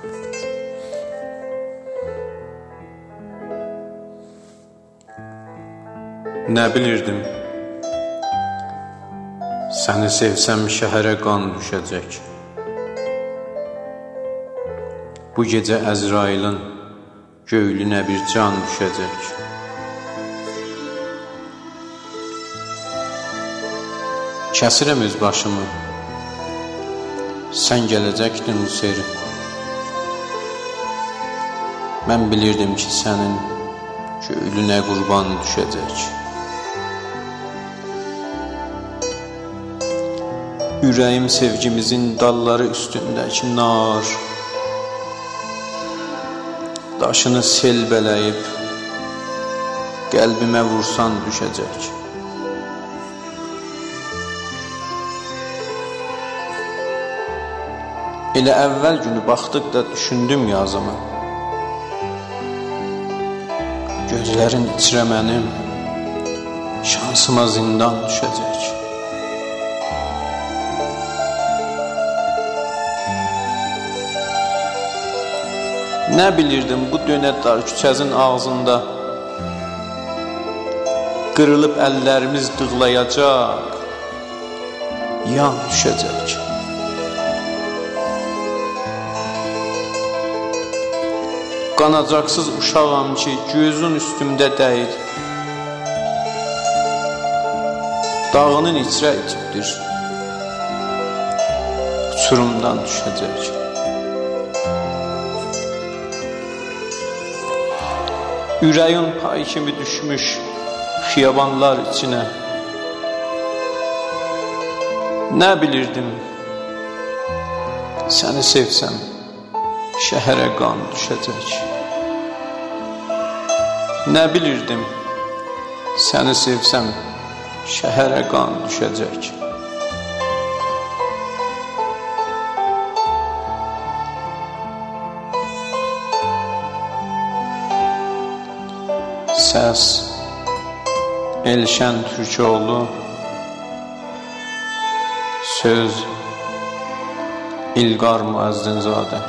Nə bilirdim? Səni sevsəm şəhərə qan düşəcək. Bu gecə Əzrailin göylünə bir can düşəcək. Kəsirəm öz başımı. Sən gələcəkdin Hüseyin. Mən bilirdim ki, sənin göylünə qurban düşəcək. Ürəyim sevgimizin dalları üstündəki nar. Daşını sel bələyib Qəlbimə vursan düşəcək. Elə əvvəl günü baxdıqda düşündüm yazımı Gözlərin içrə mənim Şansıma zindan düşəcək. Nə bilirdim bu dönə dar küçəzin ağzında? Qırılıb əllərimiz dığlayacaq Yan düşəcək Qanacaqsız uşağam ki gözün üstümdə dəyir. Dağının içrə itibdir Uçurumdan düşəcək. Ürəyin pay kimi düşmüş xiyabanlar içinə. Nə bilirdim? Səni sevsəm şəhərə qan düşəcək Nə bilirdim? Səni sevsəm şəhərə qan düşəcək. Səs Elşən Türkoğlu. Söz İlqar Müəzzinzadə